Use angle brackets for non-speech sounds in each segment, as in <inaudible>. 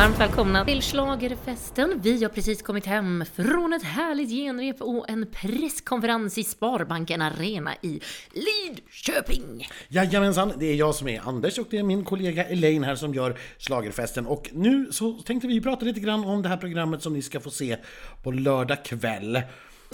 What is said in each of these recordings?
Varmt välkomna till Schlagerfesten. Vi har precis kommit hem från ett härligt genrep och en presskonferens i Sparbanken Arena i Lidköping. Jajamensan, det är jag som är Anders och det är min kollega Elaine här som gör Schlagerfesten. Och nu så tänkte vi prata lite grann om det här programmet som ni ska få se på lördag kväll.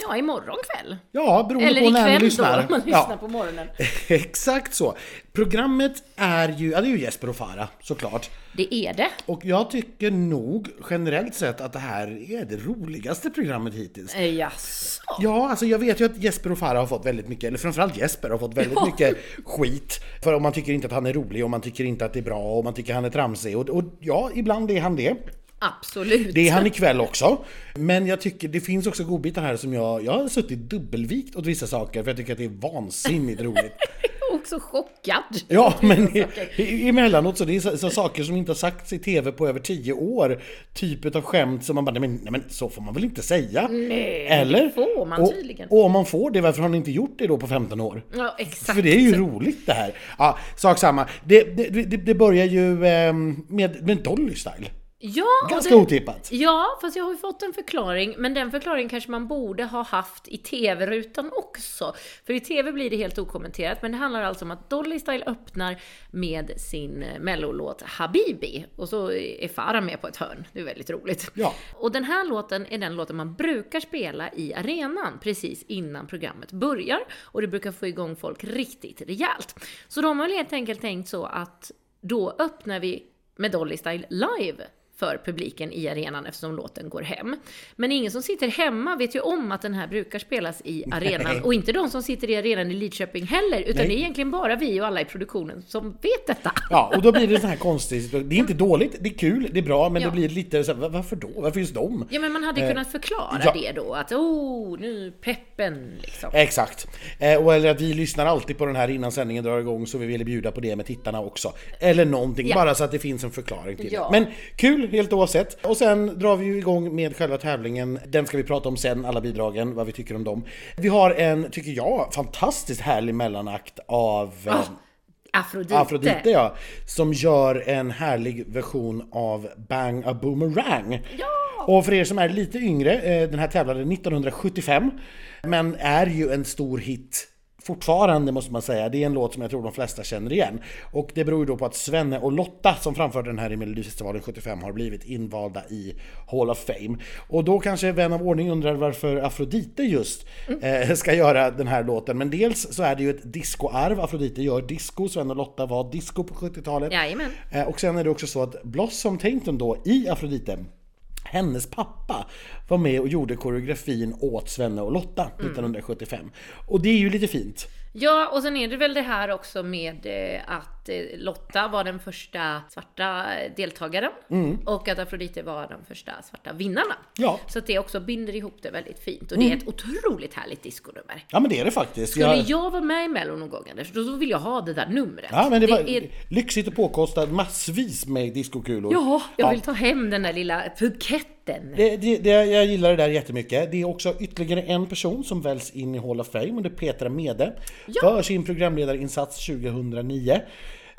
Ja, imorgon kväll. Ja, beroende Eller på när ni ikväll lyssnar. då, om man lyssnar Ja. på morgonen. <laughs> Exakt så. Programmet är ju, ja det är ju Jesper och Farah såklart. Det är det. Och jag tycker nog generellt sett att det här är det roligaste programmet hittills. Eh, Jaså? Ja, alltså jag vet ju att Jesper och Farah har fått väldigt mycket, eller framförallt Jesper har fått väldigt mycket skit. För om man tycker inte att han är rolig, och man tycker inte att det är bra, och man tycker han är tramsig. Och, och ja, ibland är han det. Absolut. Det är han ikväll också. Men jag tycker det finns också godbitar här som jag, jag har suttit dubbelvikt åt vissa saker för jag tycker att det är vansinnigt roligt. <laughs> också chockad. Ja, men i, i, emellanåt så det är så, så saker som inte har sagts i TV på över tio år. Typ av skämt som man bara, nej men, nej men så får man väl inte säga? Nej, Eller? det får man och, tydligen. och om man får det, varför har ni inte gjort det då på 15 år? Ja, exakt. För det är ju roligt det här. Ja, sak samma. Det, det, det, det börjar ju ehm, med, med Dolly Style. Ja, Ganska det- otippat. Ja, fast jag har ju fått en förklaring, men den förklaringen kanske man borde ha haft i TV-rutan också. För i TV blir det helt okommenterat, men det handlar alltså om att Dolly Style öppnar med sin mellolåt Habibi. Och så är Farah med på ett hörn. Det är väldigt roligt. Ja. Och den här låten är den låten man brukar spela i arenan precis innan programmet börjar. Och det brukar få igång folk riktigt rejält. Så de har väl helt enkelt tänkt så att då öppnar vi med Dolly Style live för publiken i arenan eftersom låten går hem. Men ingen som sitter hemma vet ju om att den här brukar spelas i <laughs> arenan. Nej. Och inte de som sitter i arenan i Lidköping heller, utan Nej. det är egentligen bara vi och alla i produktionen som vet detta. Ja, och då blir det så här <laughs> konstigt. Det är inte dåligt, det är kul, det är bra, men Ja. det blir lite så här, "Va- varför då? Varför just dem? Ja, men man hade Eh, kunnat förklara ja. det då, att oh, nu peppen liksom. Exakt. Eh, och eller att vi lyssnar alltid på den här innan sändningen drar igång så vi ville bjuda på det med tittarna också. Eller någonting, Ja. bara så att det finns en förklaring till det. Men kul helt oavsett. Och sen drar vi ju igång med själva tävlingen. Den ska vi prata om sen, alla bidragen, vad vi tycker om dem. Vi har en, tycker jag, fantastiskt härlig mellanakt av eh, Afrodite. Afrodite ja, som gör en härlig version av Bang a Boomerang. Ja! Och för er som är lite yngre, eh, den här tävlade 1975, men är ju en stor hit fortfarande måste man säga. Det är en låt som jag tror de flesta känner igen. Och det beror ju då på att Svenne och Lotta som framförde den här i Melodifestivalen 75 har blivit invalda i Hall of Fame. Och då kanske vän av ordning undrar varför Afrodite just eh, ska göra den här låten. Men dels så är det ju ett discoarv. Afrodite gör disco, Svenne och Lotta var disco på 70-talet. Jajamän. Eh, Och sen är det också så att Blossom Tainton då i Afrodite hennes pappa var med och gjorde koreografin åt Svenne och Lotta Mm. 1975. Och det är ju lite fint. Ja, och sen är det väl det här också med eh, att att eh, Lotta var den första svarta deltagaren och att Afrodite var de första svarta vinnarna. Ja. Så att det också binder ihop det väldigt fint och det är ett otroligt härligt disconummer. Ja men det är det faktiskt. Skulle Jag- jag vara med i Mello någon gång Anders, då vill jag ha det där numret. Ja men det var är... lyxigt och påkostat, massvis med discokulor. Ja, jag vill ta hem den där lilla buketten. Det, det, det, jag gillar det där jättemycket. Det är också ytterligare en person som väljs in i Hall of Fame och det är Petra Mede för sin programledarinsats 2009.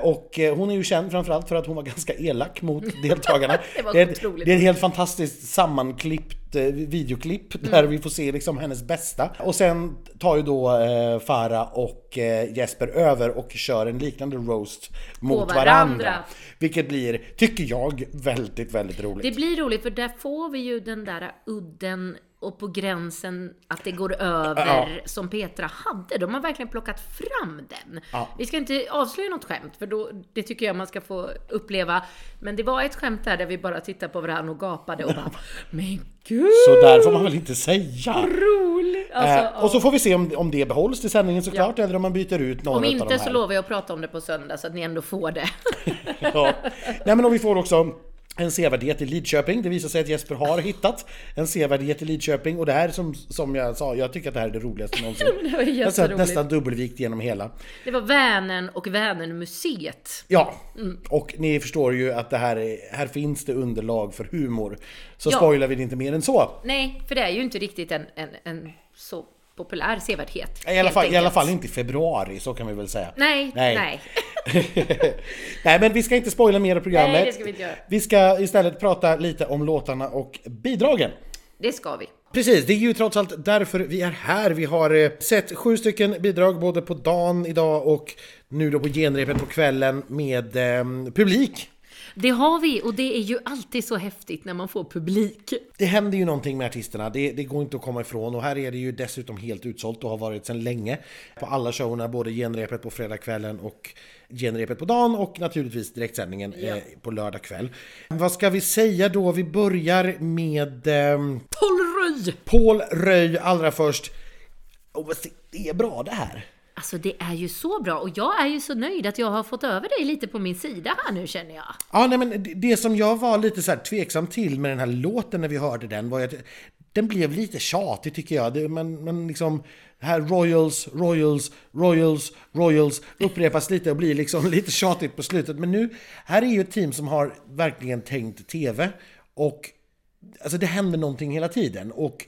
Och eh, hon är ju känd framförallt för att hon var ganska elak mot <laughs> deltagarna. Det var är, ett- otroligt. det är ett helt fantastiskt sammanklippt eh, videoklipp där Mm. vi får se liksom hennes bästa. Och sen tar ju då eh, Farah och eh, Jesper över och kör en liknande roast mot varandra. varandra. Vilket blir, tycker jag, väldigt, väldigt roligt. Det blir roligt för där får vi ju den där udden och på gränsen att det går över Ja. som Petra hade. De har verkligen plockat fram den. Ja. Vi ska inte avslöja något skämt för då, det tycker jag man ska få uppleva. Men det var ett skämt där, där vi bara tittade på varandra och gapade och bara <laughs> Men gud Så där får man väl inte säga. roligt! Alltså, Eh, och så får vi se om, om det behålls till sändningen såklart, eller om man byter ut några om av de inte här. så lovar jag att prata om det på söndag så att ni ändå får det. <laughs> ja. Nej men och vi får också en sevärdhet i Lidköping. Det visar sig att Jesper har hittat en sevärdhet i Lidköping och det här som, som jag sa, jag tycker att det här är det roligaste någonsin. <laughs> Det var sett nästan dubbelvikt genom hela. Det var Vänern och Vänernmuseet. Ja, Mm. och ni förstår ju att det här, är, här finns det underlag för humor. Så Ja. spoilar vi det inte mer än så. Nej, för det är ju inte riktigt en, en, en så populär sevärdhet. I alla, fall, I alla fall inte i februari, så kan vi väl säga. Nej, nej. <laughs> Nej men vi ska inte spoila mer av programmet. Nej, det ska vi inte göra. Vi ska istället prata lite om låtarna och bidragen. Det ska vi. Precis, det är ju trots allt därför vi är här. Vi har eh, sett sju stycken bidrag både på dagen idag och nu då på genrepet på kvällen med eh, publik. Det har vi och det är ju alltid så häftigt när man får publik. Det händer ju någonting med artisterna, det, det, går inte att komma ifrån och här är det ju dessutom helt utsålt och har varit sedan länge på alla showerna, både genrepet på fredagskvällen och genrepet på dagen och naturligtvis direktsändningen Ja. eh, på lördag kväll. Vad ska vi säga då? Vi börjar med eh, Polröj! Paul Röj allra först. Oh, det är bra det här! Alltså det är ju så bra och jag är ju så nöjd att jag har fått över dig lite på min sida här nu känner jag. Ja, nej, men det- som jag var lite så här tveksam till med den här låten när vi hörde den var ju att den blev lite tjatig tycker jag. Det, men, men liksom, det här Royals, Royals, Royals, Royals upprepas lite och blir liksom <laughs> lite tjatigt på slutet. Men nu, här är ju ett team som har verkligen tänkt TV och alltså det händer någonting hela tiden. Och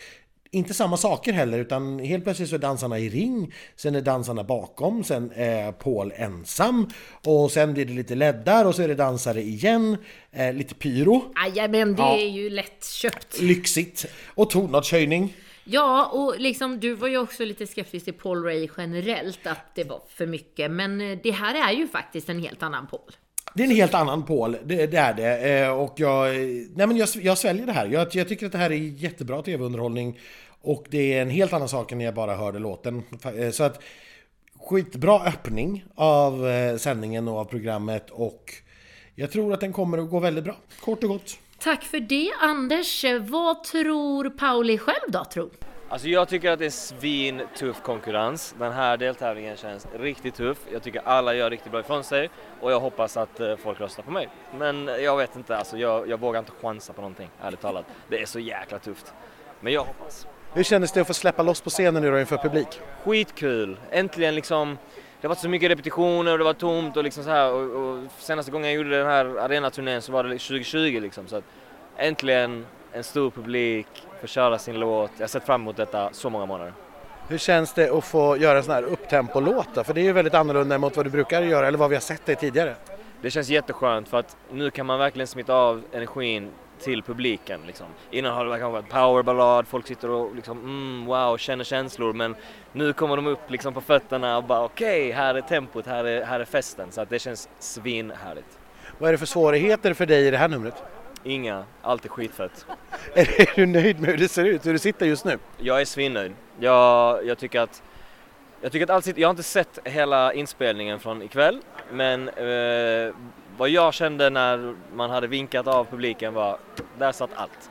inte samma saker heller, utan helt plötsligt så är dansarna i ring, sen är dansarna bakom, sen är Paul ensam, och sen blir det lite leddar och så är det dansare igen, eh, lite pyro, men det Ja. är ju lätt köpt. lyxigt, och tonartshöjning. Ja, och liksom du var ju också lite skeptisk till Paul Ray generellt, att det var för mycket. Men eh, det här är ju faktiskt en helt annan Paul. Det är en helt annan Paul, det, det är det. Eh, och jag, nej men jag, jag sväljer det här. Jag, jag tycker att det här är jättebra tv-underhållning. Och det är en helt annan sak än när jag bara hörde låten. Eh, så att skitbra öppning av eh, sändningen och av programmet. Och jag tror att den kommer att gå väldigt bra. Kort och gott. Tack för det Anders. Vad tror Pauli själv då, tro? Alltså jag tycker att det är svin tuff konkurrens. Den här deltävlingen känns riktigt tuff. Jag tycker alla gör riktigt bra ifrån sig och jag hoppas att eh, folk röstar på mig. Men jag vet inte, alltså jag, jag vågar inte chansa på någonting, ärligt talat. Det är så jäkla tufft. Men jag hoppas. Hur kändes det att få släppa loss på scenen nu då inför publik? Skitkul! Äntligen liksom. Det har varit så mycket repetitioner och det var tomt och liksom så här. Och, och senaste gången jag gjorde den här arenaturnén så var det 2020 liksom. Så att äntligen en stor publik, få köra sin låt. Jag har sett fram emot detta så många månader. Hur känns det att få göra en sån här upptempo-låt? För det är ju väldigt annorlunda mot vad du brukar göra eller vad vi har sett dig tidigare. Det känns jätteskönt för att nu kan man verkligen smitta av energin till publiken. Liksom. Innan har det kanske varit powerballad, folk sitter och liksom, mm, wow, känner känslor men nu kommer de upp liksom på fötterna och bara okej, här är tempot, här är, här är festen. Så att det känns svinhärligt. Vad är det för svårigheter för dig i det här numret? Inga, allt är skitfett. <laughs> Är du nöjd med hur det ser ut, hur du sitter just nu? Jag är svinnöjd. Jag, jag tycker att jag tycker att allt sitter, jag har inte sett hela inspelningen från ikväll men eh, vad jag kände när man hade vinkat av publiken var, där satt allt.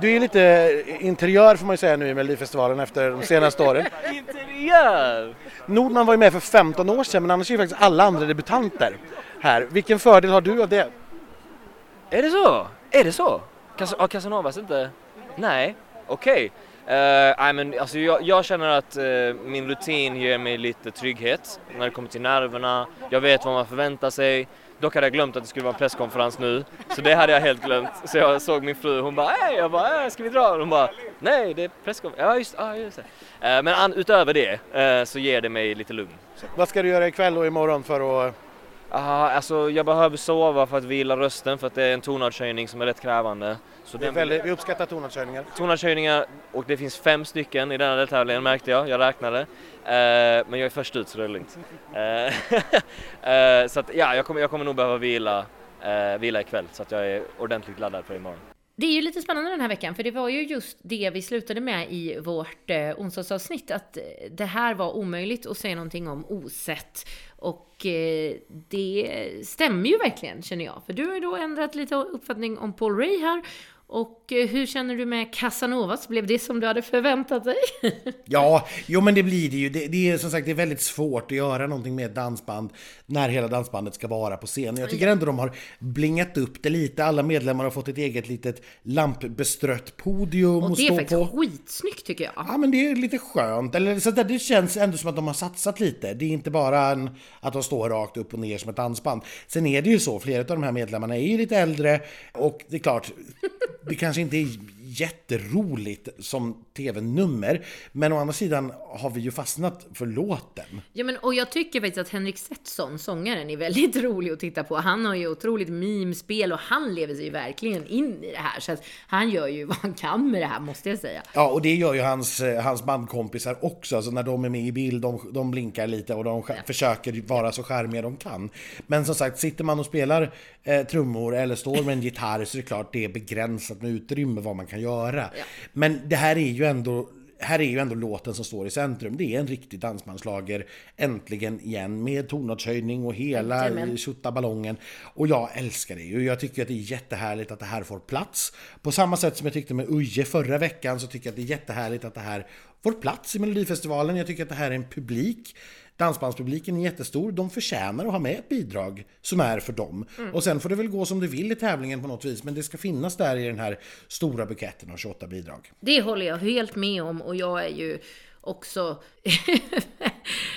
Du är lite interiör får man ju säga nu i Melodifestivalen efter de senaste åren. <laughs> Interiör! Nordman var ju med för 15 år sedan men annars är ju faktiskt alla andra debutanter här. Vilken fördel har du av det? Är det så? Är det så? Cas- Har Casanovas inte? Nej, okej. Eh, okay. Uh, I mean, alltså jag, jag känner att uh, min rutin ger mig lite trygghet när det kommer till nerverna. Jag vet vad man förväntar sig. Dock hade jag glömt att det skulle vara en presskonferens nu, så det hade jag helt glömt. Så jag såg min fru, hon bara hej, jag bara äh, ska vi dra? Hon bara nej, det är presskonferens. Ja, just, ja, just det. Men an, utöver det så ger det mig lite lugn. Vad ska du göra ikväll och imorgon för att... Aha, alltså jag behöver sova för att vila rösten för att det är en tonartshöjning som är rätt krävande. Så Det är den- väldigt, vi uppskattar tonartshöjningar. tonartshöjningar och det finns fem stycken i denna deltävlingen märkte jag, jag räknade. Eh, men jag är först ut så det är lugnt. <laughs> Eh, <laughs> eh, så att ja, jag kommer, jag kommer nog behöva vila, eh, vila ikväll så att jag är ordentligt laddad för imorgon. Det är ju lite spännande den här veckan, för det var ju just det vi slutade med i vårt eh, onsdagsavsnitt, att det här var omöjligt att säga någonting om osett. Och eh, det stämmer ju verkligen, känner jag. För du har ju då ändrat lite uppfattning om Paul Ray här. Och eh, hur känner du med Casanovas? Blev det som du hade förväntat dig? <laughs> Ja, jo men det blir det ju. Det, det är som sagt det är väldigt svårt att göra någonting med ett dansband när hela dansbandet ska vara på scen. Jag tycker ändå de har blingat upp det lite. Alla medlemmar har fått ett eget litet lampbestrött podium Och det är faktiskt på. skitsnyggt tycker jag. Ja men det är lite skönt, eller så där, det känns ändå som att de har satsat lite. Det är inte bara en, att de står rakt upp och ner som ett dansband. Sen är det ju så, flera av de här medlemmarna är ju lite äldre och det är klart, det kanske inte är jätteroligt som tv-nummer. Men å andra sidan har vi ju fastnat för låten. Ja, men, och jag tycker faktiskt att Henrik Setson, sångaren, är väldigt <laughs> rolig att titta på. Han har ju otroligt mimspel och han lever sig ju verkligen in i det här. Så att han gör ju <laughs> vad han kan med det här, måste jag säga. Ja, och det gör ju hans, eh, hans bandkompisar också. Alltså när de är med i bild, de, de blinkar lite och de ja. försöker vara så charmiga de kan. Men som sagt, sitter man och spelar eh, trummor eller står med en gitarr så är det klart det är begränsat med utrymme vad man kan göra. Ja. Men det här är ju ändå här är ju ändå låten som står i centrum. Det är en riktig dansmanslager äntligen igen med tonartshöjning och hela tjutta ballongen. Och jag älskar det ju. Jag tycker att det är jättehärligt att det här får plats. På samma sätt som jag tyckte med Uje förra veckan så tycker jag att det är jättehärligt att det här får plats i Melodifestivalen. Jag tycker att det här är en publik Dansbandspubliken är jättestor, de förtjänar att ha med ett bidrag som är för dem. Mm. Och sen får det väl gå som det vill i tävlingen på något vis, men det ska finnas där i den här stora buketten av 28 bidrag. Det håller jag helt med om och jag är ju också... <laughs>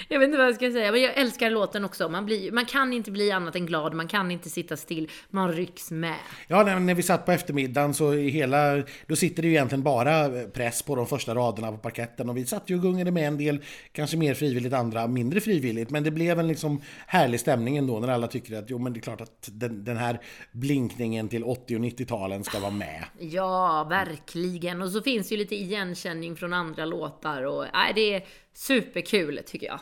jag vet inte vad jag ska säga, men jag älskar låten också. Man, blir, man kan inte bli annat än glad, man kan inte sitta still, man rycks med. Ja, när, när vi satt på eftermiddagen så hela... Då sitter det ju egentligen bara press på de första raderna på parketten och vi satt ju och gungade med en del, kanske mer frivilligt, andra mindre frivilligt. Men det blev en liksom härlig stämning ändå när alla tycker att jo, men det är klart att den, den här blinkningen till 80 och 90-talen ska vara med. Ja, verkligen. Och så finns ju lite igenkänning från andra låtar och är superkul tycker jag.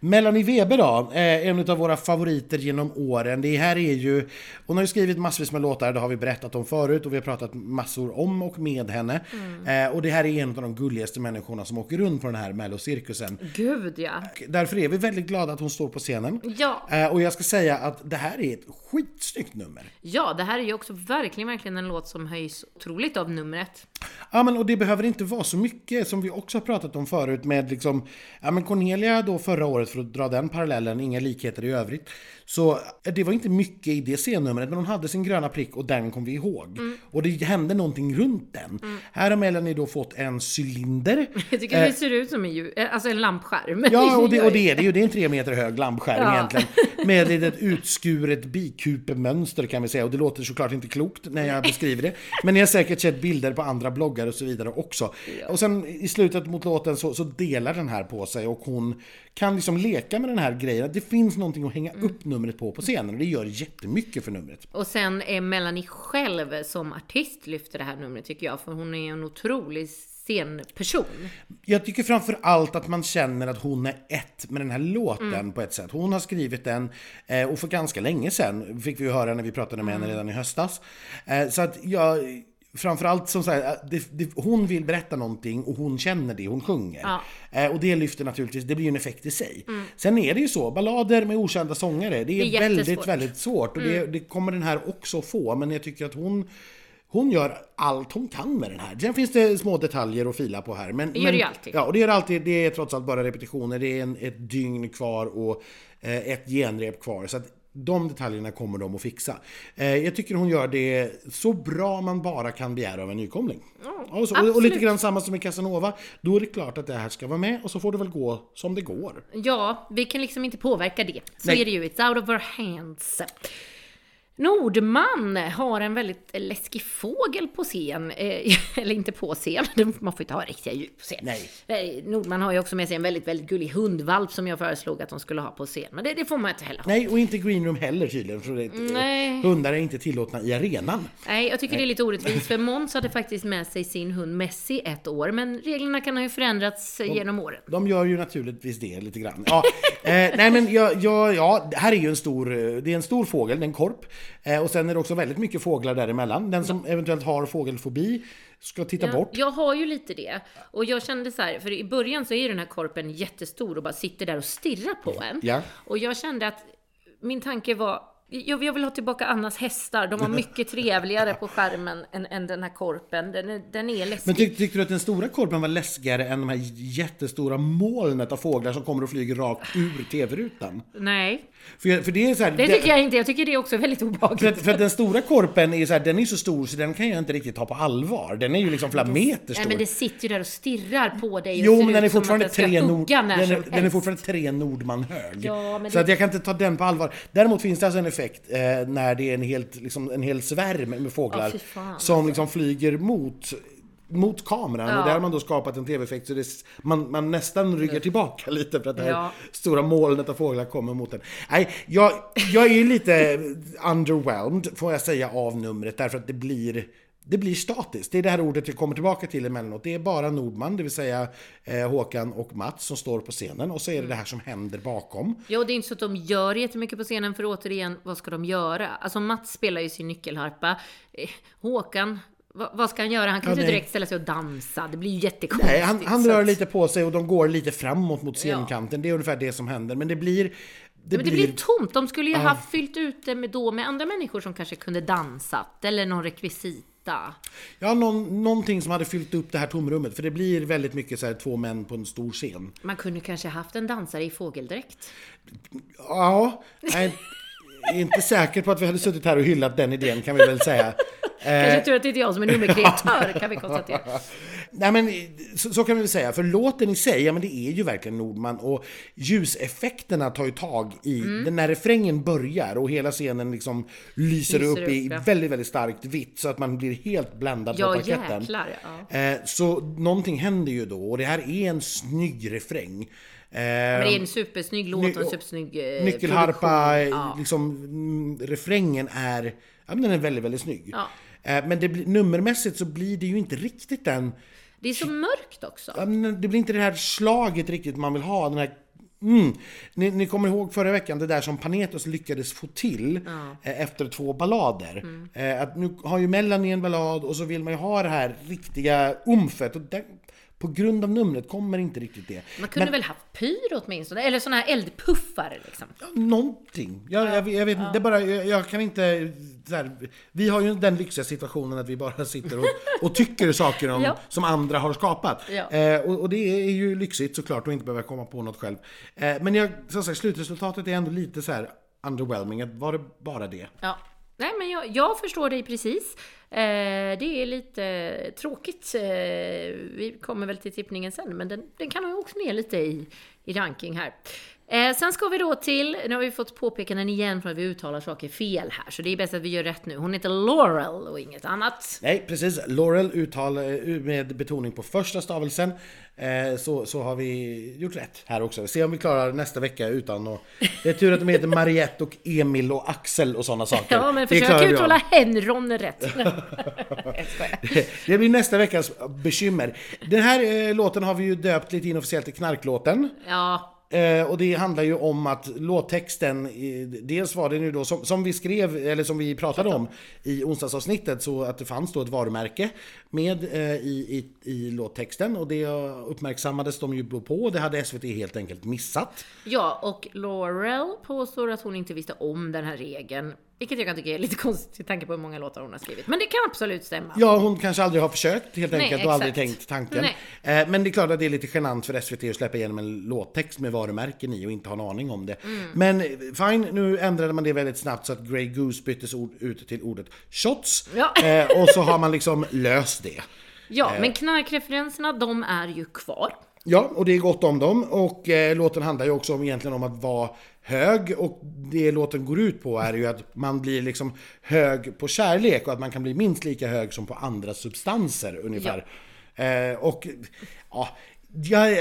Melanie Weber då, en av våra favoriter genom åren. Det här är ju, hon har ju skrivit massvis med låtar, det har vi berättat om förut och vi har pratat massor om och med henne. Mm. Eh, och det här är en av de gulligaste människorna som åker runt på den här mellocirkusen. Gud ja! Därför är vi väldigt glada att hon står på scenen. Ja! Eh, och jag ska säga att det här är ett skitsnyggt nummer. Ja, det här är ju också verkligen, verkligen en låt som höjs otroligt av numret. Ja, men och det behöver inte vara så mycket som vi också har pratat om förut med liksom, ja men Cornelia då förra året för att dra den parallellen, inga likheter i övrigt. Så det var inte mycket i det scennumret, men hon hade sin gröna prick och den kom vi ihåg. Mm. Och det hände någonting runt den. Mm. Här har Melanie då fått en cylinder. <laughs> Jag tycker eh, det ser ut som en, eh, alltså en lampskärm. Ja, och det, och det är det ju. <laughs> Det är en tre meter hög lampskärm ja. egentligen. <laughs> Med ett utskuret bikupemönster kan vi säga. Och det låter såklart inte klokt när jag beskriver det. Men ni har säkert sett bilder på andra bloggar och så vidare också. Ja. Och sen i slutet mot låten så, så, delar den här på sig och hon kan liksom leka med den här grejen. Det finns någonting att hänga upp numret på på scenen och det gör jättemycket för numret. Och sen är Melanie själv som artist lyfter det här numret tycker jag, för hon är en otrolig scenperson. Jag tycker framför allt att man känner att hon är ett med den här låten mm. på ett sätt. Hon har skrivit den eh, och för ganska länge sedan fick vi ju höra när vi pratade med mm. henne redan i höstas. Eh, så att jag framförallt som så här, det, det, hon vill berätta någonting och hon känner det hon sjunger. Ja. Eh, och det lyfter naturligtvis, det blir ju en effekt i sig. Mm. Sen är det ju så, ballader med okända sångare, det är, det är väldigt, väldigt svårt. Och mm. det, det, kommer den här också få, men jag tycker att hon hon gör allt hon kan med den här. Sen finns det små detaljer att fila på här. Men, det gör men, det ju alltid. Ja, och det gör alltid. Det är trots allt bara repetitioner. Det är en, ett dygn kvar och eh, ett genrep kvar. Så att de detaljerna kommer de att fixa. Eh, jag tycker hon gör det så bra man bara kan begära av en nykomling. Oh, och, så, och, lite grann samma som i Casanova. Då är det klart att det här ska vara med och så får det väl gå som det går. Ja, vi kan liksom inte påverka det. Så Nej. är det ju. It's out of our hands. Nordman har en väldigt läskig fågel på scen. Eh, <laughs> eller inte på scen, <laughs> man får inte ha riktiga djur på scen. Nej. Eh, Nordman har ju också med sig en väldigt, väldigt gullig hundvalp som jag föreslog att de skulle ha på scen. Men det, det får man inte heller ha. Nej, och inte greenroom heller tydligen. För det, Nej. Hundar är inte tillåtna i arenan. Nej, jag tycker Nej. det är lite orättvist. För <laughs> Måns hade faktiskt med sig sin hund Messi ett år. Men reglerna kan ha ju förändrats de, genom åren. De gör ju naturligtvis det lite grann. Ja, eh, nej men ja, ja, ja, här är ju en stor, eh, det är en stor fågel, det är en korp. Eh, och sen är det också väldigt mycket fåglar däremellan. Den som eventuellt har fågelfobi ska titta ja, bort. Jag har ju lite det. Och jag kände så här, för i början så är den här korpen jättestor och bara sitter där och stirrar på en. Ja. Och jag kände att min tanke var, jag, jag vill ha tillbaka Annas hästar. De var <laughs> mycket trevligare på skärmen än, än den här korpen. Den är, den är läskig. Men tyck, tyckte du att den stora korpen var läskigare än de här jättestora molnet av fåglar som kommer och flyger rakt ur tv-rutan? Nej. För, för det är så här, Det tycker jag inte. Jag tycker det är också väldigt obehagligt. För, för att den stora korpen är så här, den är så stor så den kan jag inte riktigt ta på allvar. Den är ju liksom flera meter stor. Nej men det sitter ju där och stirrar på dig. Jo men den är fortfarande tre nord, den, är, den är fortfarande tre Nordman hög. Ja, så det... att jag kan inte ta den på allvar. Däremot finns det alltså en effekt eh, när det är en, helt, liksom, en hel svärm med fåglar oh, som liksom flyger mot mot kameran Ja. och där har man då skapat en tv-effekt så det, man, man nästan ryggar tillbaka <laughs> lite för att det här Ja. stora molnet av fåglar kommer mot en. Nej, jag, jag är ju lite underwhelmed får jag säga av numret därför att det blir det blir statiskt. Det är det här ordet jag kommer tillbaka till emellanåt. Det är bara Nordman, det vill säga eh, Håkan och Mats som står på scenen och så är det det här som händer bakom. Ja, och det är inte så att de gör jättemycket på scenen, för återigen, vad ska de göra? Alltså Mats spelar ju sin nyckelharpa. Eh, Håkan, vad, ska han göra? Han kan Ja, ju inte direkt ställa sig och dansa. Det blir ju jättekonstigt. Nej, han, han rör lite på sig och de går lite framåt mot scenkanten. Det är ungefär det som händer. Men det blir... Det Men det blir tomt. De skulle ju ha fyllt ut det med, då med andra människor som kanske kunde dansat, eller någon rekvisita. Ja, någon, någonting som hade fyllt upp det här tomrummet. För det blir väldigt mycket så här två män på en stor scen. Man kunde kanske haft en dansare i fågeldräkt. Ja, är inte säker på att vi hade suttit här och hyllat den idén kan vi väl säga. Kanske tur att det inte är jag som är nummerkreatör, kan vi konstatera. Nej men så, så kan vi väl säga, för låten i sig, ja men det är ju verkligen Nordman och ljuseffekterna tar ju tag i, den när refrängen börjar och hela scenen liksom lyser, Lyser upp i upp, ja. väldigt, väldigt starkt vitt så att man blir helt bländad Ja, på parketten. jäklar, ja. Eh, så någonting händer ju då och det här är en snygg refräng. Eh, Men det är en supersnygg låt och en Ny- supersnygg eh, Nyckelharpa. Ja. liksom, mm, refrängen är, ja, men den är väldigt, väldigt snygg. Ja. Eh, men det, blir- nummermässigt så blir det ju inte riktigt den Det är så mörkt också. Ja, det blir inte det här slaget riktigt man vill ha. Den här, mm. ni, ni kommer ihåg förra veckan det där som Panetos lyckades få till eh, efter två ballader. Eh, att nu har ju Melanie en ballad och så vill man ju ha det här riktiga umfet. Och den, på grund av numret kommer inte riktigt det. Man kunde väl haft pyro åtminstone, eller såna här eldpuffar liksom. Någonting. Jag, jag, jag vet inte, det bara, jag, jag kan inte... Här, vi har ju den lyxiga situationen att vi bara sitter och, och tycker saker om, <laughs> Ja. som andra har skapat. Ja. Eh, och, och det är ju lyxigt såklart att inte behöva komma på något själv. Eh, men jag, som sagt, slutresultatet är ändå lite så här underwhelming. Var det bara det? Ja. Nej, men jag, jag förstår dig precis. Eh, det är lite tråkigt. Eh, vi kommer väl till tippningen sen, men den, den kan ha åkt ner lite i, i ranking här. Eh, sen ska vi då till, nu har vi fått påpekanden igen för att vi uttalar saker fel här, så det är bäst att vi gör rätt nu. Hon heter Laurel och inget annat. Nej, precis. Laurel uttal eh, med betoning på första stavelsen. Eh, så, så har vi gjort rätt här också. Se om vi klarar nästa vecka utan att... Det är tur att de heter Mariette och Emil och Axel och sådana saker. <laughs> Ja, men Det försök uttala Henron rätt. Skojar. <laughs> <laughs> Det blir nästa veckas bekymmer. Den här eh, låten har vi ju döpt lite inofficiellt till knarklåten. Ja, Eh, och det handlar ju om att låttexten, eh, dels var det nu då som, som vi skrev, eller som vi pratade om i onsdagsavsnittet, så att det fanns då ett varumärke med eh, i, i, i låttexten och det uppmärksammades de ju på, det hade SVT helt enkelt missat. Ja, och Laurel påstår att hon inte visste om den här regeln. Vilket jag kan tycka är lite <laughs> konstigt med tanke på hur många låtar hon har skrivit. Men det kan absolut stämma. Ja, hon kanske aldrig har försökt helt Nej, enkelt och aldrig tänkt tanken. Eh, Men det är klart att det är lite genant för SVT att släppa igenom en låttext med varumärken i och inte ha en aning om det. Mm. Men eh, fine, nu ändrade man det väldigt snabbt så att Grey Goose byttes ord, ut till ordet shots. Ja. Eh, och så har man liksom löst det. <laughs> Ja, Eh. men knarkreferenserna, de är ju kvar. Ja, och det är gott om dem. Och eh, låten handlar ju också om, egentligen om att vara hög. Och det låten går ut på är ju att man blir liksom hög på kärlek och att man kan bli minst lika hög som på andra substanser ungefär. Eh, och ja, jag,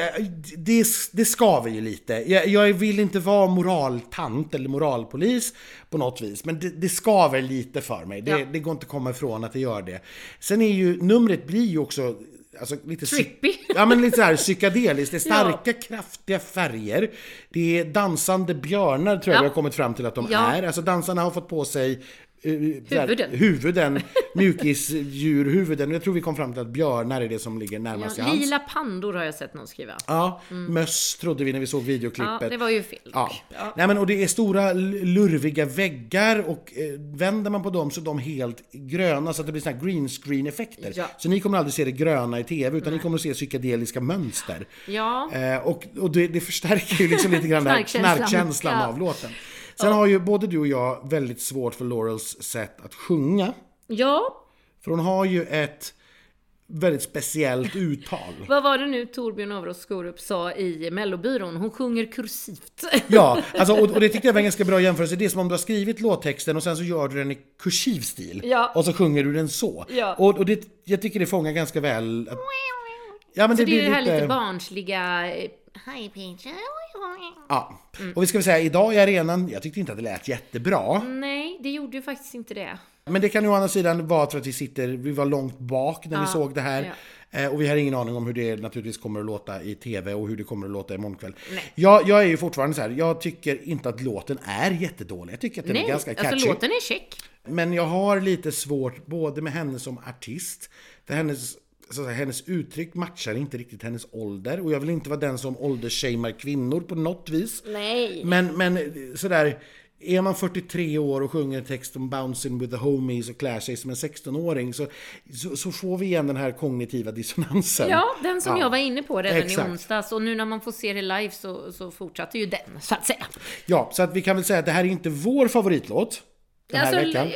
det, det skaver ju lite. Jag, jag vill inte vara moraltant eller moralpolis på något vis. Men det, det skaver lite för mig. Det, Ja. det går inte att komma ifrån att det gör det. Sen är ju, numret blir ju också Alltså lite Trippy. <laughs> Ja men lite så här psykedeliskt. Det är starka kraftiga färger. Det är dansande björnar tror jag Ja. vi har kommit fram till att de Ja. är. Alltså dansarna har fått på sig eh, här, Huvuden. huvuden <laughs> mjukisdjurhuvuden. Jag tror vi kom fram till att björnar är det som ligger närmast Ja, i hands. lila pandor har jag sett någon skriva. Ja, möss trodde vi när vi såg Ja, videoklippet. det var ju fel. Ja. Ja. Nej, men, och det är stora lurviga väggar och eh, vänder man på dem så är de helt gröna så att det blir såna här green screen effekter. Ja. Så ni kommer aldrig se det gröna i TV utan ni kommer att se psykedeliska mönster. Ja. Eh, och och det, det förstärker ju liksom lite grann den här Knarkkänslan. knarkkänslan Ja. av låten. Sen har ju både du och jag väldigt svårt för Laurels sätt att sjunga. Ja, För hon har ju ett väldigt speciellt uttal. <laughs> Vad var det nu Torbjörn Avros Skorup sa i Mellobyrån? Hon sjunger kursivt. <laughs> Ja, alltså, och, och det tyckte jag var en ganska bra jämförelse. Det är som om du har skrivit låttexten och sen så gör du den i kursiv stil. Ja. Och så sjunger du den så. Ja. Och, och det, jag tycker det fångar ganska väl... Att, ja, men Så det det är det här lite... lite barnsliga... eh, High pitch. Ja. Mm. Och vi ska väl säga, idag i arenan, jag tyckte inte att det lät jättebra. Nej, det gjorde ju faktiskt inte det. Men det kan ju å andra sidan vara för att vi sitter, vi var långt bak när vi Ja, såg det här. ja. Eh, Och vi har ingen aning om hur det naturligtvis kommer att låta i TV och hur det kommer att låta imorgon kväll. Nej. Jag, jag är ju fortfarande så här, jag tycker inte att låten är jättedålig. Jag tycker att den Nej, är ganska catchy. alltså låten är check. Men jag har lite svårt både med henne som artist, för hennes, så säga, hennes uttryck matchar inte riktigt hennes ålder. Och jag vill inte vara den som åldersshamear kvinnor på något vis. Nej. Men, men sådär, är man 43 år och sjunger en text om bouncing with the homies och klär sig som en 16-åring så, så, så får vi igen den här kognitiva dissonansen. Ja, den som Ja. jag var inne på redan Exakt. i onsdags. Och nu när man får se det live så, så fortsätter ju den, så att säga. Ja, så att vi kan väl säga att det här är inte vår favoritlåt den här Alltså, veckan.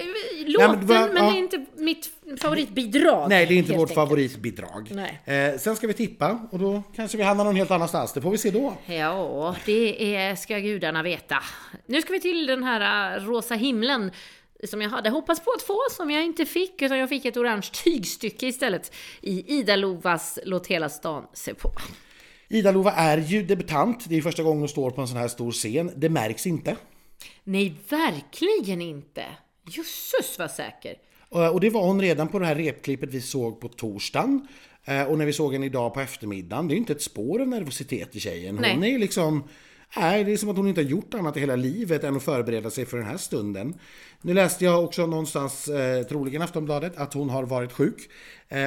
Ja, men låten, vad- men ja. det är inte mitt favoritbidrag. Nej, det är inte vårt enkelt. favoritbidrag. Nej. Eh, sen ska vi tippa och då kanske vi hamnar någon helt annanstans. Det får vi se då. Ja, det är, ska gudarna veta. Nu ska vi till den här äh, rosa himlen som jag hade hoppats på att få, som jag inte fick, utan jag fick ett orange tygstycke istället i Ida Lovas Låt hela stan se på. Ida-Lova är ju debutant. Det är första gången hon står på en sån här stor scen. Det märks inte. Nej, verkligen inte! Jösses vad säker! Och det var hon redan på det här repklippet vi såg på torsdagen. Eh, Och när vi såg henne idag på eftermiddagen. Det är ju inte ett spår av nervositet i tjejen. Hon Nej. är ju liksom... Nej, det är som att hon inte har gjort annat i hela livet än att förbereda sig för den här stunden. Nu läste jag också någonstans, eh, troligen Aftonbladet, att hon har varit sjuk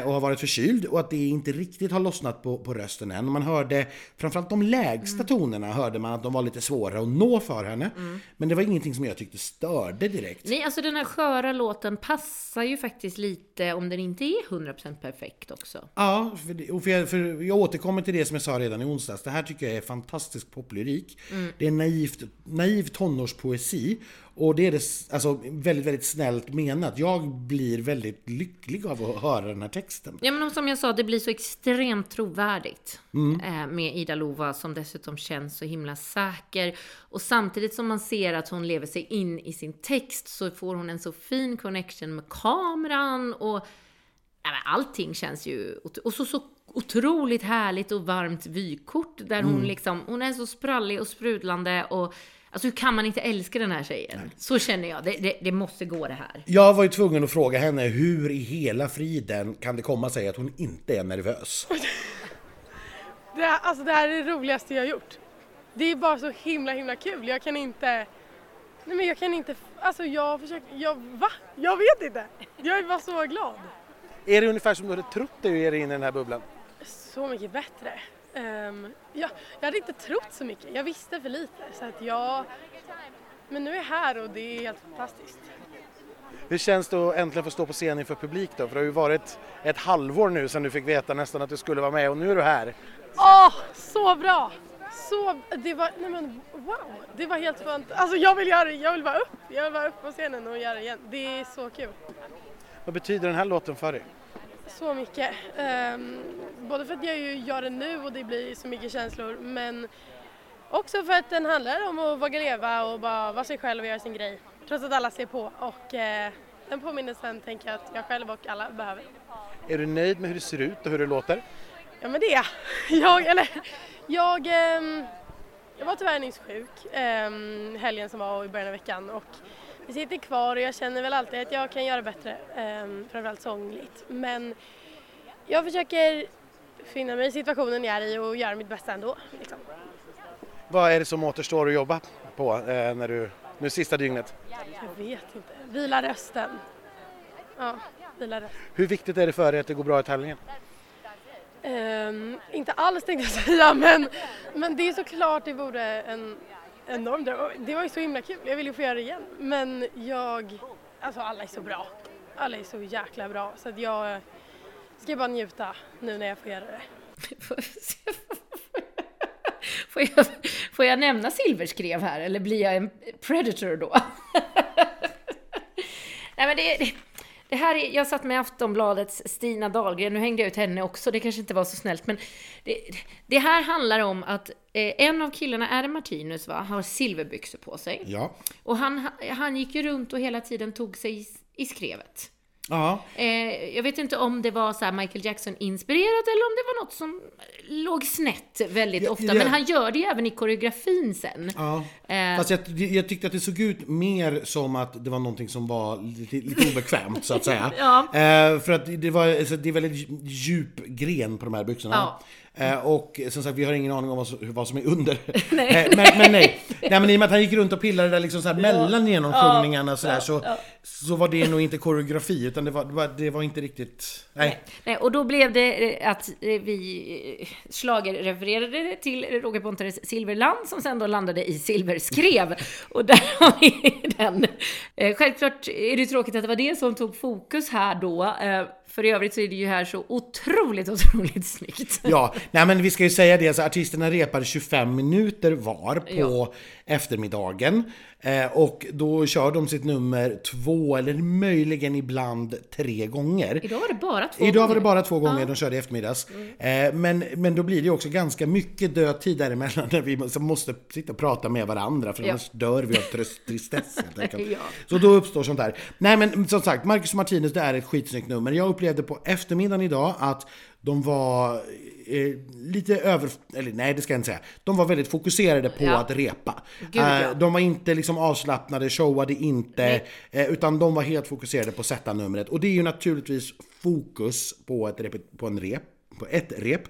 och har varit förkyld och att det inte riktigt har lossnat på, på rösten än. Man hörde, framförallt de lägsta tonerna hörde man att de var lite svårare att nå för henne. Men det var ingenting som jag tyckte störde direkt. Nej, alltså den här sköra låten passar ju faktiskt lite om den inte är 100% perfekt också. Ja, för, det- och för, jag, för jag återkommer till det som jag sa redan i onsdags. Det här tycker jag är fantastisk poplyrik. Det är naivt, naiv tonårspoesi. Och det är det, alltså, väldigt, väldigt snällt menat. Jag blir väldigt lycklig av att höra den här texten. Ja men som jag sa, det blir så extremt trovärdigt eh, med Ida Lova som dessutom känns så himla säker. Och samtidigt som man ser att hon lever sig in i sin text så får hon en så fin connection med kameran och allting känns ju... Och så, så otroligt härligt och varmt vykort där hon liksom, hon är så sprallig och sprudlande och Alltså hur kan man inte älska den här tjejen? Så känner jag, det, det, det måste gå det här. Jag var ju tvungen att fråga henne hur i hela friden kan det komma sig att hon inte är nervös? Det, här- alltså det här är det roligaste jag har gjort. Det är bara så himla himla kul. Jag kan inte... Nej men jag kan inte... Alltså jag försöker... Jag, va? Jag vet inte. Jag är bara så glad. Är det ungefär som du hade trott dig dig in i den här bubblan? Så mycket bättre. Um, ja, jag hade inte trott så mycket. Jag visste för lite. Så att jag... Men nu är jag här och det är helt fantastiskt. Hur känns det att äntligen få stå på scen inför publik då? För det har ju varit ett halvår nu sedan du fick veta nästan att du skulle vara med och nu är du här. Åh, så bra! Så, det var, nej men wow, det var helt skönt. Alltså jag vill göra det, jag vill vara upp, jag vill vara upp på scenen och göra det igen. Det är så kul. Vad betyder den här låten för dig? Så mycket. Ehm, både för att jag ju gör det nu och det blir så mycket känslor men också för att den handlar om att våga leva och bara vara sig själv och göra sin grej. Trots att alla ser på och eh, den påminnelsen tänker jag att jag själv och alla behöver. Är du nöjd med hur det ser ut och hur det låter? Ja men det är jag. <laughs> jag. Eller, jag, ehm, jag var tyvärr nyss sjuk ehm, helgen som var och i början av veckan och vi sitter kvar och jag känner väl alltid att jag kan göra bättre, um, framförallt sångligt. Men jag försöker finna mig i situationen jag är i och göra mitt bästa ändå. Liksom. Vad är det som återstår att jobba på eh, när du, nu sista dygnet? Jag vet inte. Vila rösten. Ja, vila rösten. Hur viktigt är det för dig att det går bra i tävlingen? Ehm, inte alls tänkte jag säga men, men det är såklart det vore en enorm dröm. Det var ju så himla kul, jag vill ju få göra det igen. Men jag, alltså alla är så bra. Alla är så jäkla bra så att jag ska bara njuta nu när jag får göra det. <laughs> Får jag, får jag nämna silverskrev här eller blir jag en predator då? <laughs> Nej men det, det, det här är, jag satt med Aftonbladets Stina Dahlgren, nu hängde jag ut henne också, det kanske inte var så snällt, men det, det här handlar om att eh, en av killarna, Adam Martinus, va, har silverbyxor på sig. Ja. Och han, han gick ju runt och hela tiden tog sig i, i skrevet. Ja. Eh, jag vet inte om det var så Michael Jackson-inspirerat eller om det var något som låg snett väldigt Ja, ofta. ja. Men han gör det ju även i koreografin sen. Ja. Eh. Fast jag, jag tyckte att det såg ut mer som att det var någonting som var lite, lite obekvämt så att säga. <laughs> Ja. Eh, för att det, var, alltså, det är väldigt djup gren på de här byxorna. Ja. Eh, och som sagt, vi har ingen aning om vad, som- vad som är under. <laughs> Eh, men, men nej. nej, men i och med att han gick runt och pillade där liksom så här mellan genomsjungningarna så, där, så, så var det nog inte koreografi utan det var, det var, det var inte riktigt... Nej. Nej, och då blev det eh, att vi schlagerrefererade till Roger Pontares Silverland som sen då landade i Silverskrev. <laughs> Och där har vi den. Självklart är det tråkigt att det var det som tog fokus här då. För i övrigt så är det ju här så otroligt, <laughs> otroligt snyggt. Ja, nej men vi ska ju säga det, så artisterna repade 25 minuter var på Ja. eftermiddagen. Eh, och då kör de sitt nummer två eller möjligen ibland tre gånger. Idag var det bara två Idag gånger. var det bara två gånger, de körde i eftermiddags. Eh, men, men då blir det också ganska mycket död tid däremellan när vi måste, sitta och prata med varandra för Ja. annars dör vi av <laughs> tristess. Ja. Så då uppstår sånt där. Nej men som sagt, Marcus Martinez det är ett skitsnyggt nummer. Jag upplevde på eftermiddagen idag att de var eh, lite över... Eller nej, det ska jag inte säga. De var väldigt fokuserade på Ja. att repa. Gud, ja. Eh, de var inte liksom avslappnade, showade inte. Eh, utan de var helt fokuserade på sätta numret. Och det är ju naturligtvis fokus på, ett rep, på, en rep, på ett rep.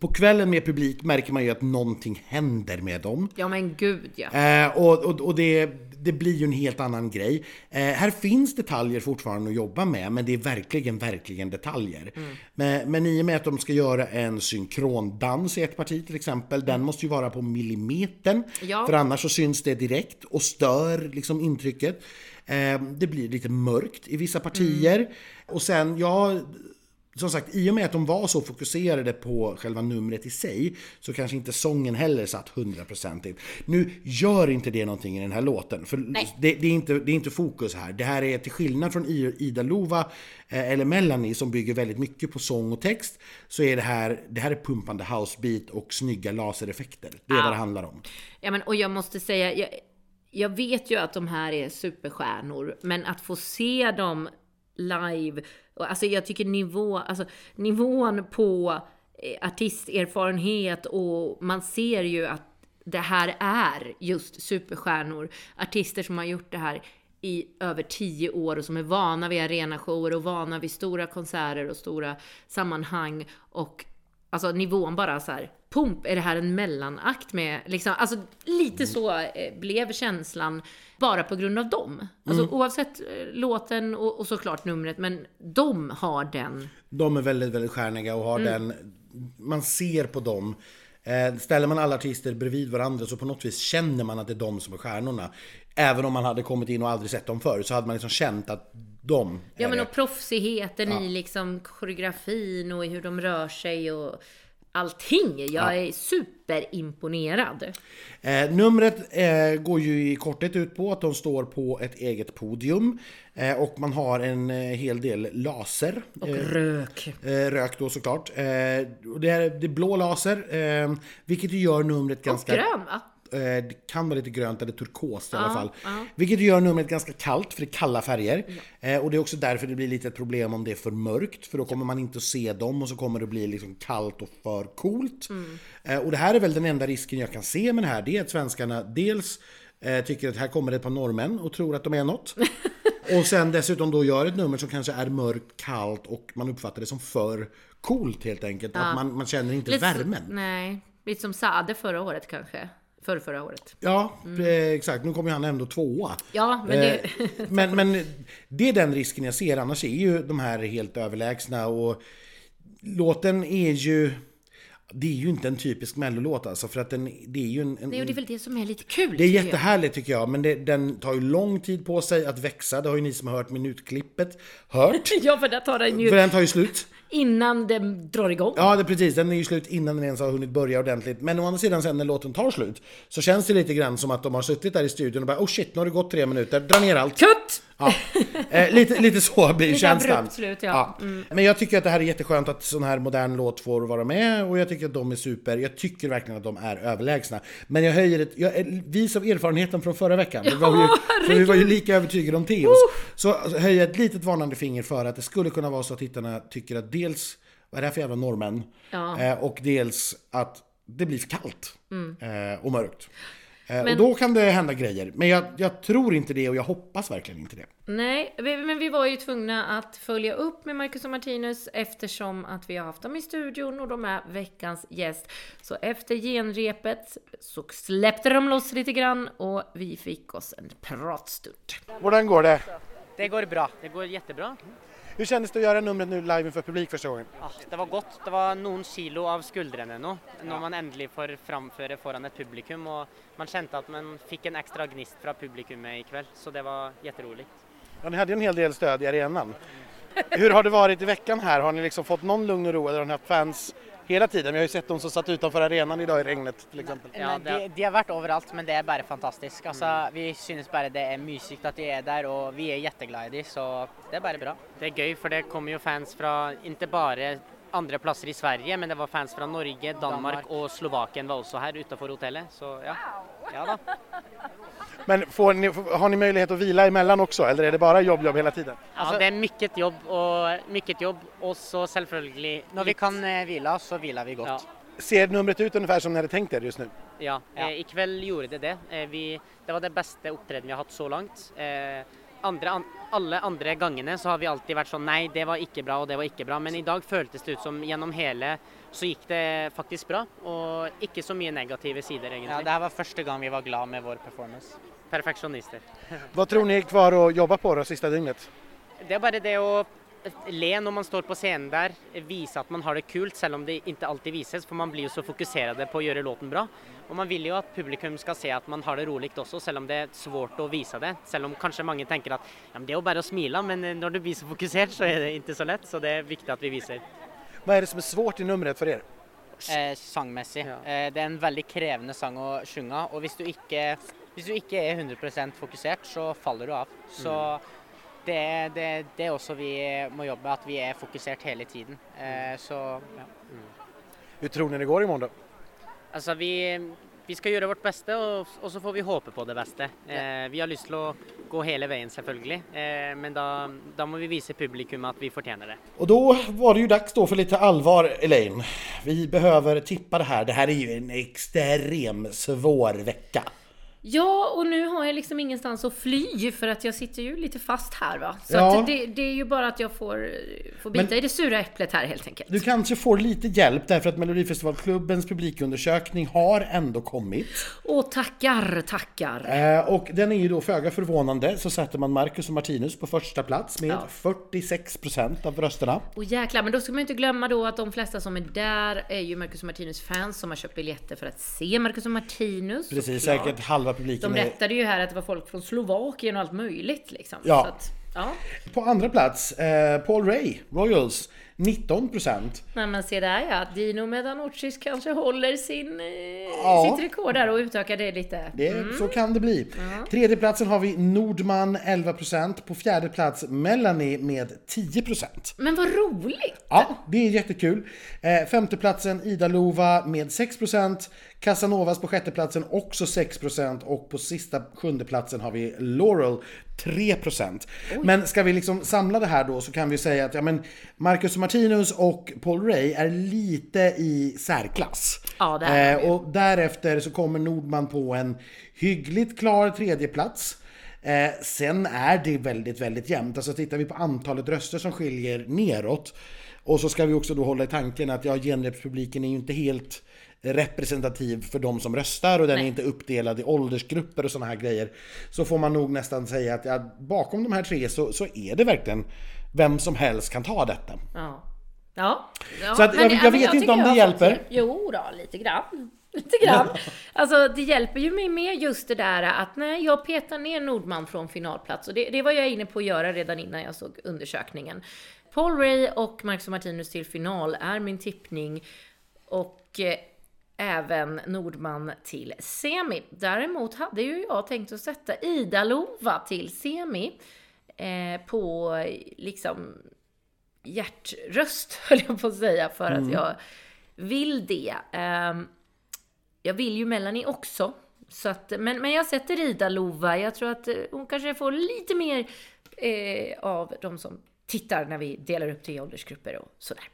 På kvällen med publik märker man ju att någonting händer med dem. Ja men gud ja. Eh, och och, och det, det blir ju en helt annan grej. Eh, här finns detaljer fortfarande att jobba med, men det är verkligen, verkligen detaljer. Men, men i och med att de ska göra en synkrondans i ett parti till exempel, den måste ju vara på millimetern. Ja. För annars så syns det direkt och stör liksom intrycket. Eh, det blir lite mörkt i vissa partier. Och sen, ja, som sagt, i och med att de var så fokuserade på själva numret i sig så kanske inte sången heller satt hundraprocentigt. Nu gör inte det någonting i den här låten, för det, det, är inte, det är inte fokus här. Det här är till skillnad från Ida Lova eh, eller Melanie som bygger väldigt mycket på sång och text, så är det här, det här är pumpande housebeat och snygga lasereffekter. Det är vad det handlar om. Ja, men, och jag måste säga, jag, jag vet ju att de här är superstjärnor, men att få se dem live, och alltså jag tycker nivå, alltså nivån på eh, artisterfarenhet och man ser ju att det här är just superstjärnor, artister som har gjort det här i över tio år och som är vana vid arenashower och vana vid stora konserter och stora sammanhang och Alltså nivån bara så här, pump, är det här en mellanakt med, liksom, alltså lite så eh, blev känslan bara på grund av dem. Alltså oavsett eh, låten och, och såklart numret, men de har den. De är väldigt, väldigt stjärniga och har den... Man ser på dem. Eh, ställer man alla artister bredvid varandra så på något vis känner man att det är de som är stjärnorna. Även om man hade kommit in och aldrig sett dem förut så hade man liksom känt att de Ja men och proffsigheten i liksom koreografin och i hur de rör sig och allting. Jag är superimponerad. Eh, numret eh, går ju i korthet ut på att de står på ett eget podium eh, och man har en eh, hel del laser. Och rök. Eh, rök då såklart. Eh, och det, är, det är blå laser, eh, vilket gör numret Och ganska... grön va? Eh, Det kan vara lite grönt eller turkost i alla fall. Vilket gör numret ganska kallt, för det är kalla färger. Eh, och det är också därför det blir lite ett problem om det är för mörkt, för då kommer man inte att se dem och så kommer det bli liksom kallt och för coolt. Eh, och det här är väl den enda risken jag kan se med det här, det är att svenskarna dels tycker att här kommer det ett par norrmän och tror att de är något. <laughs> och sen dessutom då gör ett nummer som kanske är mörkt, kallt och man uppfattar det som för coolt helt enkelt. Att man, man känner inte Lite så- värmen. Nej, lite som Sade förra året kanske. Förra, förra året. Ja, eh, exakt. Nu kommer han ändå tvåa. Ja, men det... Eh, men, men det är den risken jag ser, annars är ju de här helt överlägsna och låten är ju... Det är ju inte en typisk mellolåt alltså, för att den, det är ju en... en Nej, och det är väl det som är lite kul. det är tycker jag. jättehärligt tycker jag, men det, den tar ju lång tid på sig att växa. Det har ju ni som har hört minutklippet hört. <laughs> Ja, för där tar den För ju den tar ju slut. Innan den drar igång. Ja, det precis. Den är ju slut innan den ens har hunnit börja ordentligt. Men å andra sidan sen när låten tar slut så känns det lite grann som att de har suttit där i studion och bara oh shit, nu har det gått tre minuter, dra ner allt. Kutt! Ja. Eh, lite, lite så blir Lite känslan. slut, ja. Mm. Men jag tycker att det här är jätteskönt att sån här modern låt får vara med och jag tycker att de är super. Jag tycker verkligen att de är överlägsna. Men jag höjer ett, jag, vis av erfarenheten från förra veckan, vi var ju, <laughs> för vi var ju lika övertygade om Teos, så alltså, höjer jag ett litet varnande finger för att det skulle kunna vara så att tittarna tycker att dels, vad är det här för jävla norrmän? Ja. Eh, och dels att det blir för kallt eh, och mörkt. Eh, och Men- då kan det hända grejer. Men jag, jag tror inte det och jag hoppas verkligen inte det. Nej, vi, men vi var ju tvungna att följa upp med Marcus och Martinus eftersom att vi har haft dem i studion och de är veckans gäst. Så efter genrepet så släppte de loss lite grann och vi fick oss en pratstund. Hvordan går det? Det går bra. Det går jättebra. Hur kändes det att göra numret nu live inför publik första gången? Ah, det var godt. Det var noen kilo av skuldrene nå, når man endelig får framføre foran et publikum. Og man kjente at man fikk en ekstra gnist fra publikummet i kveld, så det var jätteroligt. Ja, ni hade ju en hel del stöd i arenan. Hur har det varit i veckan här? Har ni liksom fått någon lugn och ro eller har ni haft fans hela tiden? Vi har ju sett de som satt utanför arenan idag i regnet till exempel. Ja, de, de har vært overalt, men det er bare fantastisk. Altså, vi synes bare det er mye sykt at de er der, og vi er jätteglade i dem, så det er bare bra. Det er gøy, for det kommer jo fans fra ikke bare andre plasser i Sverige, men det var fans fra Norge, Danmark, og Slovakien var også her utenfor hotellet, så ja. Ja da. Men får ni, har ni möjlighet att vila emellan också eller är det bara jobb, jobb hela tiden? Ja, det er mykket jobb, og mykket jobb, og så selvfølgelig Når vi kan eh, hvile, så hviler vi godt. Ja. Ser numret ut ungefär som ni hade tänkt er just nu? Ja, Ja. Eh, i kveld gjorde det det. Eh, vi, det var det beste opptreden vi har hatt så langt. Eh, andre, an, alle andre gangene så har vi alltid vært sånn nei, det var ikke bra og det var ikke bra. Men i dag føltes det ut som gjennom hele så gikk det faktisk bra. Og ikke så mye negative sider, Ja, egentlig. det her var første gang vi var glad med vår performance. Perfeksjonister. Vad tror ni är kvar att jobba på då sista dygnet? Det er bare det å le når man står på scenen der, vise at man har det kult, selv om det ikke alltid vises. For man blir jo så fokusert på å gjøre låten bra. Og man vil jo at publikum skal se at man har det rolig også, selv om det er svårt å vise det. Selv om kanskje mange tenker at ja, men det er jo bare å smile, men eh, når du blir så fokusert, så er det ikke så lett. Så det er viktig at vi viser. Vad är det som är svårt i numret för er? Eh, sangmessig. Ja. Eh, det er en veldig krevende sang å synge, og hvis du ikke, hvis du ikke er 100% fokusert, så faller du av. Så det, er- det, det er også vi må jobbe at vi er fokusert hele tiden. Eh, så ja. Hur tror ni det går imorgon då? Altså, vi, vi skal gjøre vårt beste, og, og så får vi håpe på det beste. Eh, vi har lyst til å gå hele veien, selvfølgelig. Eh, men da, da må vi vise publikum at vi fortjener det. Och då var det ju dags då för lite allvar Elaine. Vi behöver tippa det här. Det här är ju en extrem svår vecka. Ja, och nu har jag liksom ingenstans att fly för att jag sitter ju lite fast här va. Så Ja. det, det är ju bara att jag får, får bita Men- i det sura äpplet här helt enkelt. Du kanske får lite hjälp därför att Melodifestivalklubbens publikundersökning har ändå kommit. Åh tackar, tackar. Eh, och den är ju då föga förvånande så sätter man Marcus och Martinus på första plats med Ja. 46% av rösterna. Och jäklar, men då ska man ju inte glömma då att de flesta som är där är ju Marcus och Martinus fans som har köpt biljetter för att se Marcus och Martinus. Precis, såklart. säkert halva publiken De är... rättade ju här att det var folk från Slovakien och allt möjligt liksom. Ja. Så att, ja. På andra plats, eh, Paul Ray, Royals, 19%. Nej men se där ja, Dino Medanocis kanske håller sin, eh, Ja. sitt rekord där och utökar det lite. Det, Så kan det bli. Tredje platsen har vi Nordman 11%. På fjärde plats Melanie med 10%. Men vad roligt! Ja, det är jättekul. Eh, femte platsen Ida Lova med 6%. Casanovas på sjätte platsen också 6% och på sista sjunde platsen har vi Laurel 3%. Men ska vi liksom samla det här då så kan vi säga att ja, men Marcus Martinus och Paul Ray är lite i särklass. Ja, det är eh, Och därefter så kommer Nordman på en hyggligt klar tredje plats. Eh, sen är det väldigt, väldigt jämnt. Alltså tittar vi på antalet röster som skiljer neråt och så ska vi också då hålla i tanken att ja, genrepspubliken är ju inte helt representativ för de som röstar och den är Nej. inte uppdelad i åldersgrupper och sådana här grejer. Så får man nog nästan säga att ja, bakom de här tre så, så är det verkligen vem som helst kan ta detta. Ja. Ja. ja Så att jag- jag vet inte tycker om jag det hjälper. hjälp. Jo då, lite grann. <laughs> Lite grann. Alltså det hjälper ju mig med just det där att nej, jag petar ner Nordman från finalplats och det, det var jag inne på att göra redan innan jag såg undersökningen. Paul Ray och Marcus och Martinus till final är min tippning och eh, även Nordman till semi. Däremot hade ju jag tänkt att sätta Ida Lova till semi. eh, på liksom hjärtröst, <laughs> höll jag på att säga, för att jag vill det. Ehm, jag vill ju Melanie också. Så att, men, men jag sätter Ida Lova. Jag tror att eh, hon kanske får lite mer eh, av de som tittar när vi delar upp det i åldersgrupper och sådär.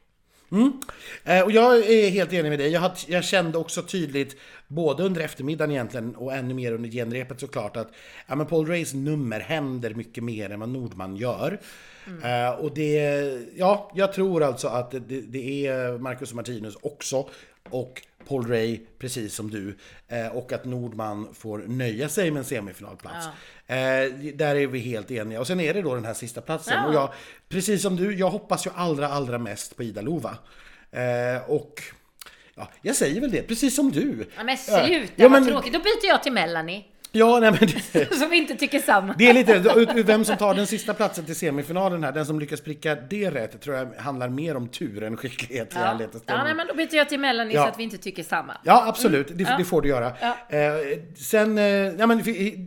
Eh, och jag är helt enig med dig. Jag, jag kände också tydligt, både under eftermiddagen egentligen och ännu mer under genrepet såklart, att ja, men Paul Rays nummer händer mycket mer än vad Nordman gör. Eh, och det, ja, jag tror alltså att det, det är Marcus och Martinus också. Och Paul Ray, precis som du. Eh, och att Nordman får nöja sig med en semifinalplats. Eh, där är vi helt eniga. Och sen är det då den här sista platsen. Ja. Och jag, precis som du, jag hoppas ju allra, allra mest på Ida Lova. Eh, och ja, jag säger väl det, precis som du. Ja, men sluta, Ja, vad men- tråkigt. Då byter jag till Melanie. Ja, nej men det, <laughs> vi inte tycker samma. det är lite, vem som tar den sista platsen till semifinalen här, den som lyckas pricka det rätt, tror jag handlar mer om tur än skicklighet Ja. ja, nej, men då byter jag till Melanie Ja. så att vi inte tycker samma. Ja, absolut. Det, Ja. det får du göra. Ja. Eh, sen, eh, ja, men,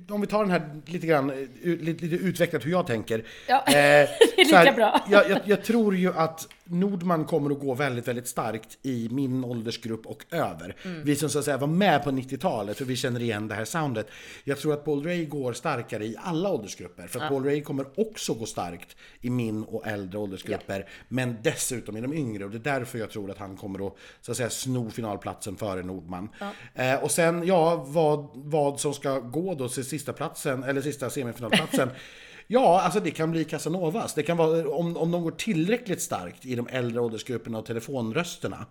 om vi tar den här lite grann, eh, lite, lite utvecklat hur jag tänker. Ja, Eh, <laughs> det är lika bra. Jag, jag, jag tror ju att Nordman kommer att gå väldigt, väldigt starkt i min åldersgrupp och över. Mm. Vi som så att säga var med på 90-talet, för vi känner igen det här soundet. Jag tror att Paul Ray går starkare i alla åldersgrupper. För att Paul Ray kommer också gå starkt i min och äldre åldersgrupper. Men dessutom i de yngre. Och det är därför jag tror att han kommer att, så att säga, sno finalplatsen före Nordman. Eh, och sen, ja, vad, vad som ska gå då till sista platsen, eller sista semifinalplatsen. <laughs> Ja, alltså det kan bli Casanovas. Det kan vara, om, om de går tillräckligt starkt i de äldre åldersgrupperna och telefonrösterna,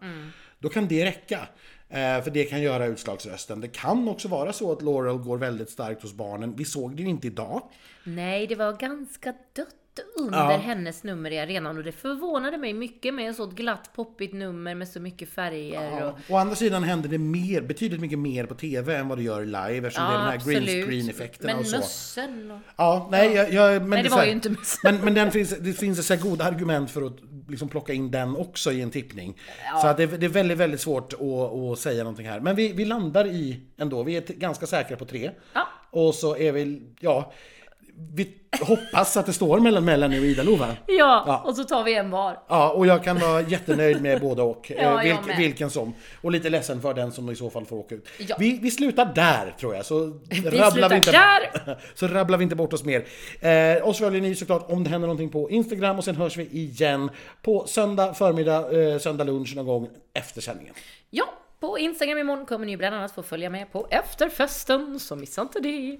då kan det räcka. Eh, för det kan göra utslagsrösten. Det kan också vara så att Laurel går väldigt starkt hos barnen. Vi såg det ju inte idag. Nej, det var ganska dött under Ja. hennes nummer i arenan och det förvånade mig mycket med ett så glatt poppigt nummer med så mycket färger. Och, Å andra sidan händer det mer, betydligt mycket mer på TV än vad det gör live eftersom det är de här green screen-effekterna Men och så. mössen och... Ja, nej, jag, jag, men Nej, det var här- ju inte mössen. Men, men den finns, det finns så här goda argument för att liksom plocka in den också i en tippning. Så att det, det är väldigt, väldigt svårt att, att säga någonting här. Men vi, vi landar i ändå, vi är ganska säkra på tre. Ja. Och så är vi, ja, vi hoppas att det står mellan Melanie och Ida-Lova. Ja, Ja. och så tar vi en var. Ja, och jag kan vara jättenöjd med både och. Ja, eh, vilk, vilken som. Och lite ledsen för den som i så fall får åka ut. Ja. Vi, vi slutar där tror jag, så Vi rabblar vi inte, där. <laughs> så rabblar vi inte bort oss mer. Eh, oss följer ni såklart om det händer någonting på Instagram och sen hörs vi igen på söndag förmiddag, eh, söndag lunch någon gång efter sändningen. Ja, på Instagram imorgon kommer ni bland annat få följa med på efterfesten, så missa inte det.